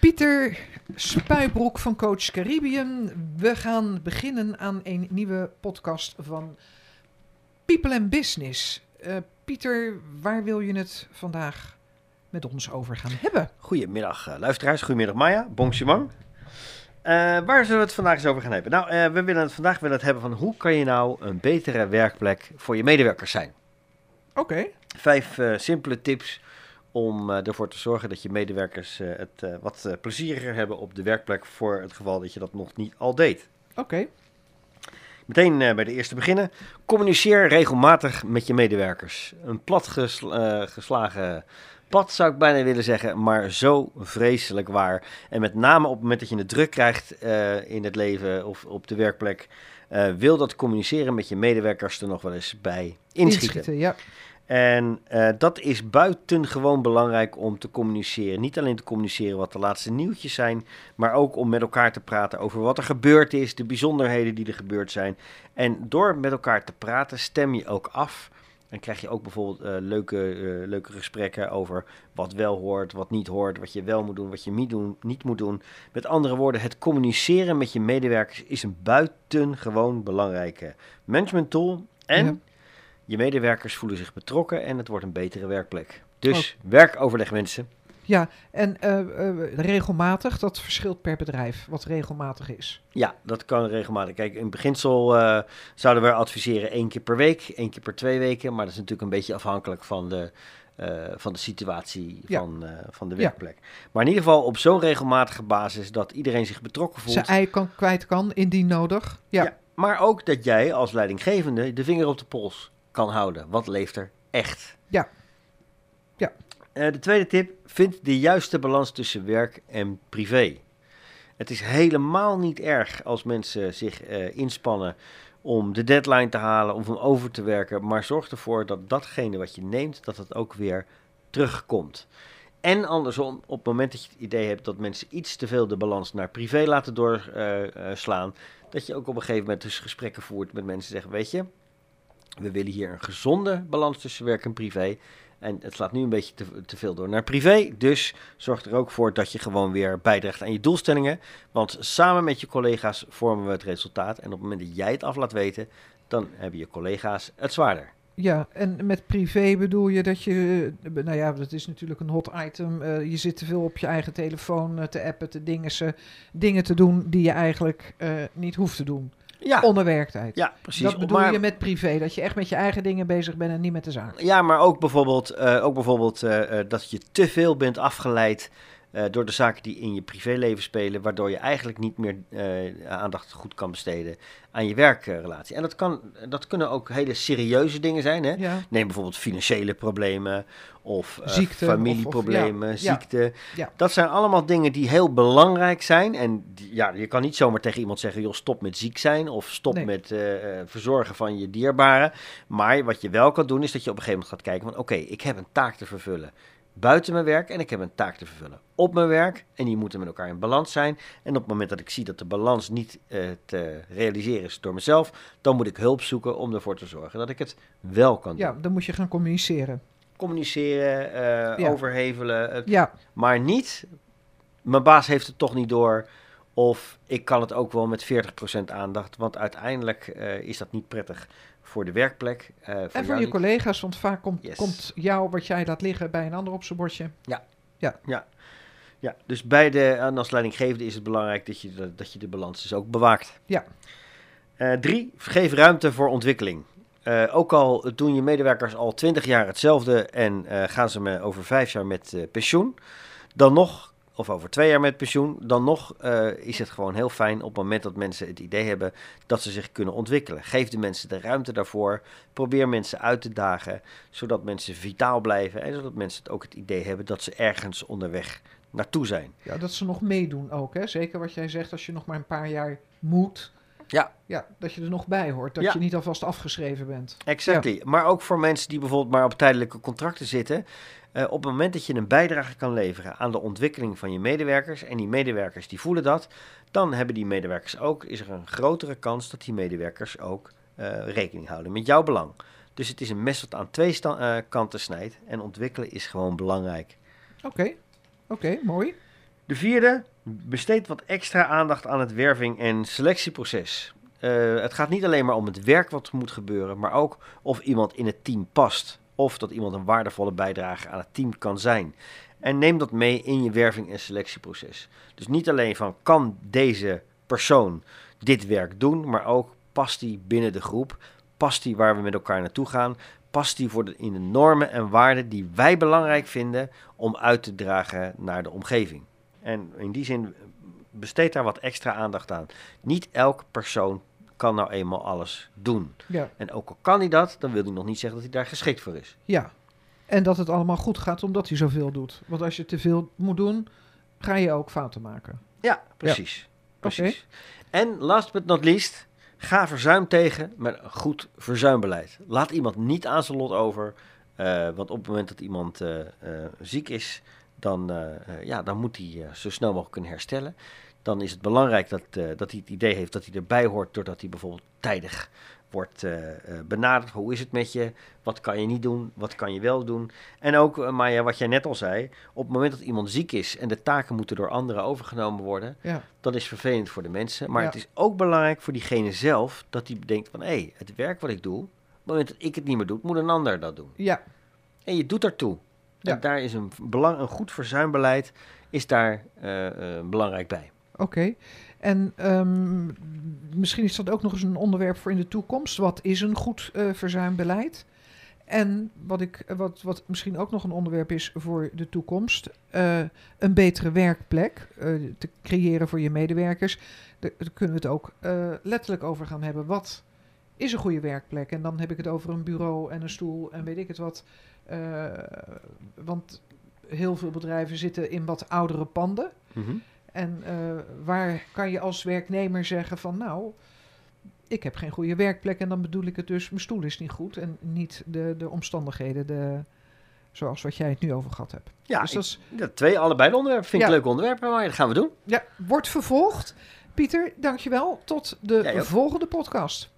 Pieter Spuibroek van Coach Caribbean. We gaan beginnen aan een nieuwe podcast van People and Business. Uh, Pieter, waar wil je het vandaag met ons over gaan hebben? Goedemiddag uh, luisteraars, goedemiddag Maya, Bongsimang. Uh, waar zullen we het vandaag eens over gaan hebben? Nou, we willen het vandaag willen het hebben van hoe kan je nou een betere werkplek voor je medewerkers zijn? Oké. Vijf simpele tips om uh, ervoor te zorgen dat je medewerkers uh, het uh, wat plezieriger hebben op de werkplek voor het geval dat je dat nog niet al deed. Oké. Okay. Meteen bij de eerste beginnen. Communiceer regelmatig met je medewerkers. Een plat geslagen pad zou ik bijna willen zeggen, maar zo vreselijk waar. En met name op het moment dat je het druk krijgt in het leven of op de werkplek, wil dat communiceren met je medewerkers er nog wel eens bij inschieten. inschieten ja. En uh, dat is buitengewoon belangrijk om te communiceren. Niet alleen te communiceren wat de laatste nieuwtjes zijn, maar ook om met elkaar te praten over wat er gebeurd is, de bijzonderheden die er gebeurd zijn. En door met elkaar te praten stem je ook af. En krijg je ook bijvoorbeeld uh, leuke, uh, leuke gesprekken over wat wel hoort, wat niet hoort, wat je wel moet doen, wat je niet, doen, niet moet doen. Met andere woorden, het communiceren met je medewerkers is een buitengewoon belangrijke management tool. En je medewerkers voelen zich betrokken en het wordt een betere werkplek. Dus oh. werkoverleg mensen. Ja, en uh, regelmatig, dat verschilt per bedrijf, wat regelmatig is. Ja, dat kan regelmatig. Kijk, in beginsel uh, zouden we adviseren één keer per week, één keer per twee weken. Maar dat is natuurlijk een beetje afhankelijk van de, van de situatie ja. van, van de werkplek. Ja. Maar in ieder geval op zo'n regelmatige basis dat iedereen zich betrokken voelt. Zijn ei kan, kwijt kan, indien nodig. Ja. ja. Maar ook dat jij als leidinggevende de vinger op de pols kan houden. Wat leeft er echt? Ja. Ja. Uh, de tweede tip, vind de juiste balans tussen werk en privé. Het is helemaal niet erg als mensen zich uh, inspannen om de deadline te halen of om over te werken, maar zorg ervoor dat datgene wat je neemt, dat het ook weer terugkomt. En andersom, op het moment dat je het idee hebt dat mensen iets te veel de balans naar privé laten doorslaan, uh, dat je ook op een gegeven moment dus gesprekken voert met mensen zeggen, weet je, we willen hier een gezonde balans tussen werk en privé. En het slaat nu een beetje te, te, veel door naar privé. Dus zorg er ook voor dat je gewoon weer bijdraagt aan je doelstellingen. Want samen met je collega's vormen we het resultaat. En op het moment dat jij het af laat weten, dan hebben je collega's het zwaarder. Ja, en met privé bedoel je dat je, nou ja, dat is natuurlijk een hot item. Uh, je zit te veel op je eigen telefoon uh, te appen, te dingen, dingen te doen die je eigenlijk uh, niet hoeft te doen ja. onderwerktheid. Ja, precies. Dat bedoel je met privé, dat je echt met je eigen dingen bezig bent en niet met de zaak. Ja, maar ook bijvoorbeeld, uh, ook bijvoorbeeld uh, dat je te veel bent afgeleid uh, door de zaken die in je privéleven spelen, waardoor je eigenlijk niet meer aandacht goed kan besteden aan je werkrelatie. En dat, kan, dat kunnen ook hele serieuze dingen zijn. Hè? Ja. Neem bijvoorbeeld financiële problemen of uh, ziekte, familieproblemen, of, of, ja. ziekte. Ja. Dat zijn allemaal dingen die heel belangrijk zijn. En die, ja, je kan niet zomaar tegen iemand zeggen, joh, stop met ziek zijn of stop nee. met verzorgen van je dierbaren. Maar wat je wel kan doen, is dat je op een gegeven moment gaat kijken van, oké, okay, ik heb een taak te vervullen buiten mijn werk en ik heb een taak te vervullen op mijn werk. En die moeten met elkaar in balans zijn. En op het moment dat ik zie dat de balans niet uh, te realiseren is door mezelf, dan moet ik hulp zoeken om ervoor te zorgen dat ik het wel kan doen. Ja, dan moet je gaan communiceren. Communiceren, uh, ja. overhevelen. Ja. Maar niet, mijn baas heeft het toch niet door. Of ik kan het ook wel met 40% aandacht. Want uiteindelijk uh, is dat niet prettig voor de werkplek. Uh, voor en voor je collega's, want vaak komt, yes. komt jou wat jij laat liggen bij een ander op zijn bordje. Ja. Ja. ja. Ja, dus bij de, en als leidinggevende is het belangrijk dat je de, dat je de balans dus ook bewaakt. Ja. Uh, drie, geef ruimte voor ontwikkeling. Uh, ook al doen je medewerkers al twintig jaar hetzelfde en gaan ze me over vijf jaar met pensioen, dan nog of over twee jaar met pensioen, dan nog uh, is het gewoon heel fijn op het moment dat mensen het idee hebben dat ze zich kunnen ontwikkelen. Geef de mensen de ruimte daarvoor. Probeer mensen uit te dagen, zodat mensen vitaal blijven en zodat mensen ook het idee hebben dat ze ergens onderweg naartoe zijn. Ja, dat ze nog meedoen ook, hè? Zeker wat jij zegt, als je nog maar een paar jaar moet. Ja. ja, dat je er nog bij hoort. Dat ja. je niet alvast afgeschreven bent. Exactly. Ja. Maar ook voor mensen die bijvoorbeeld maar op tijdelijke contracten zitten. Uh, op het moment dat je een bijdrage kan leveren aan de ontwikkeling van je medewerkers. en die medewerkers die voelen dat. dan hebben die medewerkers ook. is er een grotere kans dat die medewerkers ook uh, rekening houden met jouw belang. Dus het is een mes dat aan twee uh, kanten snijdt. En ontwikkelen is gewoon belangrijk. Oké, okay. oké, okay, mooi. De vierde, besteed wat extra aandacht aan het werving- en selectieproces. Uh, het gaat niet alleen maar om het werk wat moet gebeuren, maar ook of iemand in het team past. Of dat iemand een waardevolle bijdrage aan het team kan zijn. En neem dat mee in je werving- en selectieproces. Dus niet alleen van kan deze persoon dit werk doen, maar ook past die binnen de groep, past die waar we met elkaar naartoe gaan, past die voor de, in de normen en waarden die wij belangrijk vinden om uit te dragen naar de omgeving. En in die zin besteed daar wat extra aandacht aan. Niet elke persoon kan nou eenmaal alles doen. Ja. En ook al kan hij dat, dan wil hij nog niet zeggen dat hij daar geschikt voor is. Ja, en dat het allemaal goed gaat omdat hij zoveel doet. Want als je te veel moet doen, ga je ook fouten maken. Ja, precies. precies. En last but not least, ga verzuim tegen met een goed verzuimbeleid. Laat iemand niet aan zijn lot over. Uh, want op het moment dat iemand uh, uh, ziek is, dan, ja, dan moet hij zo snel mogelijk kunnen herstellen dan is het belangrijk dat, dat hij het idee heeft dat hij erbij hoort doordat hij bijvoorbeeld tijdig wordt uh, benaderd. Hoe is het met je? Wat kan je niet doen? Wat kan je wel doen? En ook, uh, Maya, wat jij net al zei, op het moment dat iemand ziek is en de taken moeten door anderen overgenomen worden, ja. dat is vervelend voor de mensen. Maar Ja. het is ook belangrijk voor diegene zelf dat hij bedenkt van, hé, hey, het werk wat ik doe, op het moment dat ik het niet meer doe, moet een ander dat doen. Ja, En je doet daartoe. Ja. En daar is een, belang, een goed verzuimbeleid is daar belangrijk bij. Oké. En um, misschien is dat ook nog eens een onderwerp voor in de toekomst. Wat is een goed uh, verzuimbeleid? En wat, ik, wat, wat misschien ook nog een onderwerp is voor de toekomst, uh, een betere werkplek uh, te creëren voor je medewerkers. Daar, daar kunnen we het ook letterlijk over gaan hebben. Wat is een goede werkplek? En dan heb ik het over een bureau en een stoel en weet ik het wat. want heel veel bedrijven zitten in wat oudere panden. Mm -hmm. En uh, waar kan je als werknemer zeggen van nou, ik heb geen goede werkplek en dan bedoel ik het dus, mijn stoel is niet goed en niet de, de omstandigheden de, zoals wat jij het nu over gehad hebt. Ja, dus dat is, twee, allebei de onderwerpen. Vind ik Ja. leuke onderwerpen, maar dat gaan we doen. ja, wordt vervolgd. Pieter, dankjewel. Tot de volgende podcast.